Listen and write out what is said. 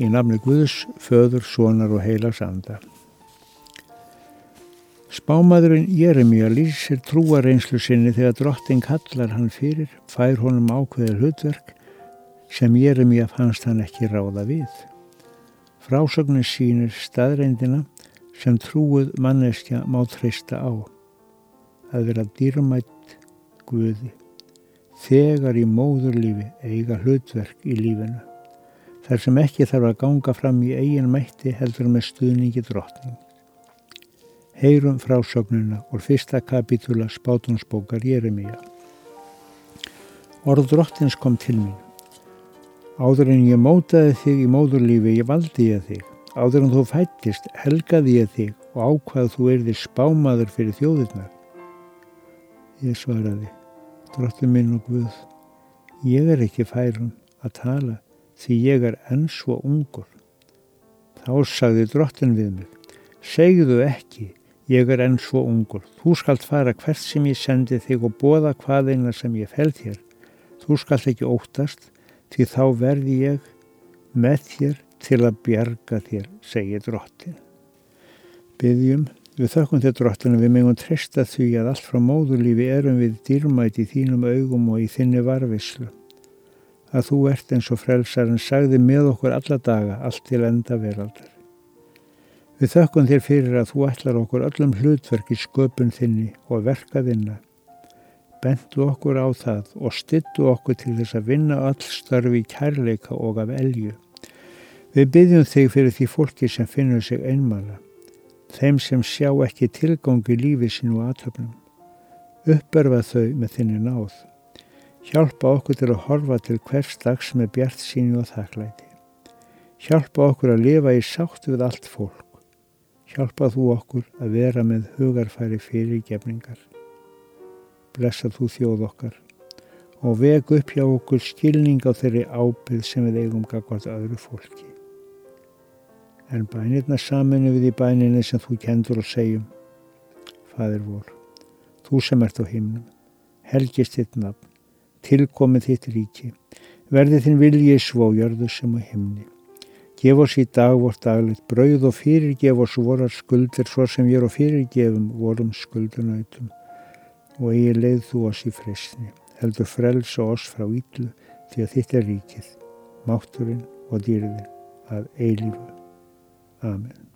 Í namni Guðs, föður, sonar og heilags anda. Spámaðurinn Jeremia lýsir trúareynslu sinni þegar drottin kallar hann fyrir, fær honum ákveðið hlutverk sem Jeremia fannst hann ekki ráða við. Frásögnin sínir staðreindina sem trúið manneskja má treysta á. Að vera dýrmætt Guði. Þegar í móðurlífi eiga hlutverk í lífinu. Þar sem ekki þarf að ganga fram í eigin mætti heldur með stuðningi drottning. Heyrum frásögnuna úr fyrsta kapitúla spátunsbókar Jeremia. Orð drottins kom til mín. Áður en ég mótaði þig í móðurlífi, ég valdi ég þig. Áður en þú fættist, helgaði ég þig og ákvað þú erði spámaður fyrir þjóðirnar. Ég svaraði, drottin minn og Guð, ég er ekki færum að tala því ég er enn svo ungur. Þá sagði drottin við mig, segðu ekki, ég er enn svo ungur. Þú skalt fara hvert sem ég sendi þig og bóða hvaðeina sem ég fell þér. Þú skalt ekki óttast, því þá verði ég með þér til að bjarga þér, segi drottin. Byggjum, við þökkum þér drottin að við mengum treysta því að allt frá móðurlífi erum við dýrmæti í þínum augum og í þinni varvislu að þú ert eins og frelsarinn sagði með okkur alla daga, allt til enda veraldar. Við þökkum þér fyrir að þú ætlar okkur öllum hlutverk í sköpun þinni og verkaðinna. Bentu okkur á það og styttu okkur til þess að vinna öll starfi í kærleika og af elju. Við byggjum þig fyrir því fólki sem finnur sig einmala, þeim sem sjá ekki tilgangi lífi sín og aðtöfnum. Uppörfa þau með þinni náð. Hjálpa okkur til að horfa til hvers dags með bjart síni og þakklæti. Hjálpa okkur að lifa í sátt við allt fólk. Hjálpa þú okkur að vera með hugarfæri fyrir gefningar. Blessa þú þjóð okkar og veg upp hjá okkur skilning á þeirri ábyrð sem við eigum gagvart öðru fólki. En bænirna saminu við í bæninni sem þú kendur og segjum. Fadir vor, þú sem ert á himnum, helgist þitt nafn tilkomið þitt ríki. Verði þinn vilji svo jörðu sem á himni. Gef oss í dag vort dagleitt brauð og fyrirgef oss vorar skuldir svo sem ég er og fyrirgefum vorum skuldunautum. Og eigi leið þú oss í fresni. Heldur frelsa oss frá yllu því að þitt er ríkið, mátturinn og dýrðin að eilífu. Amen.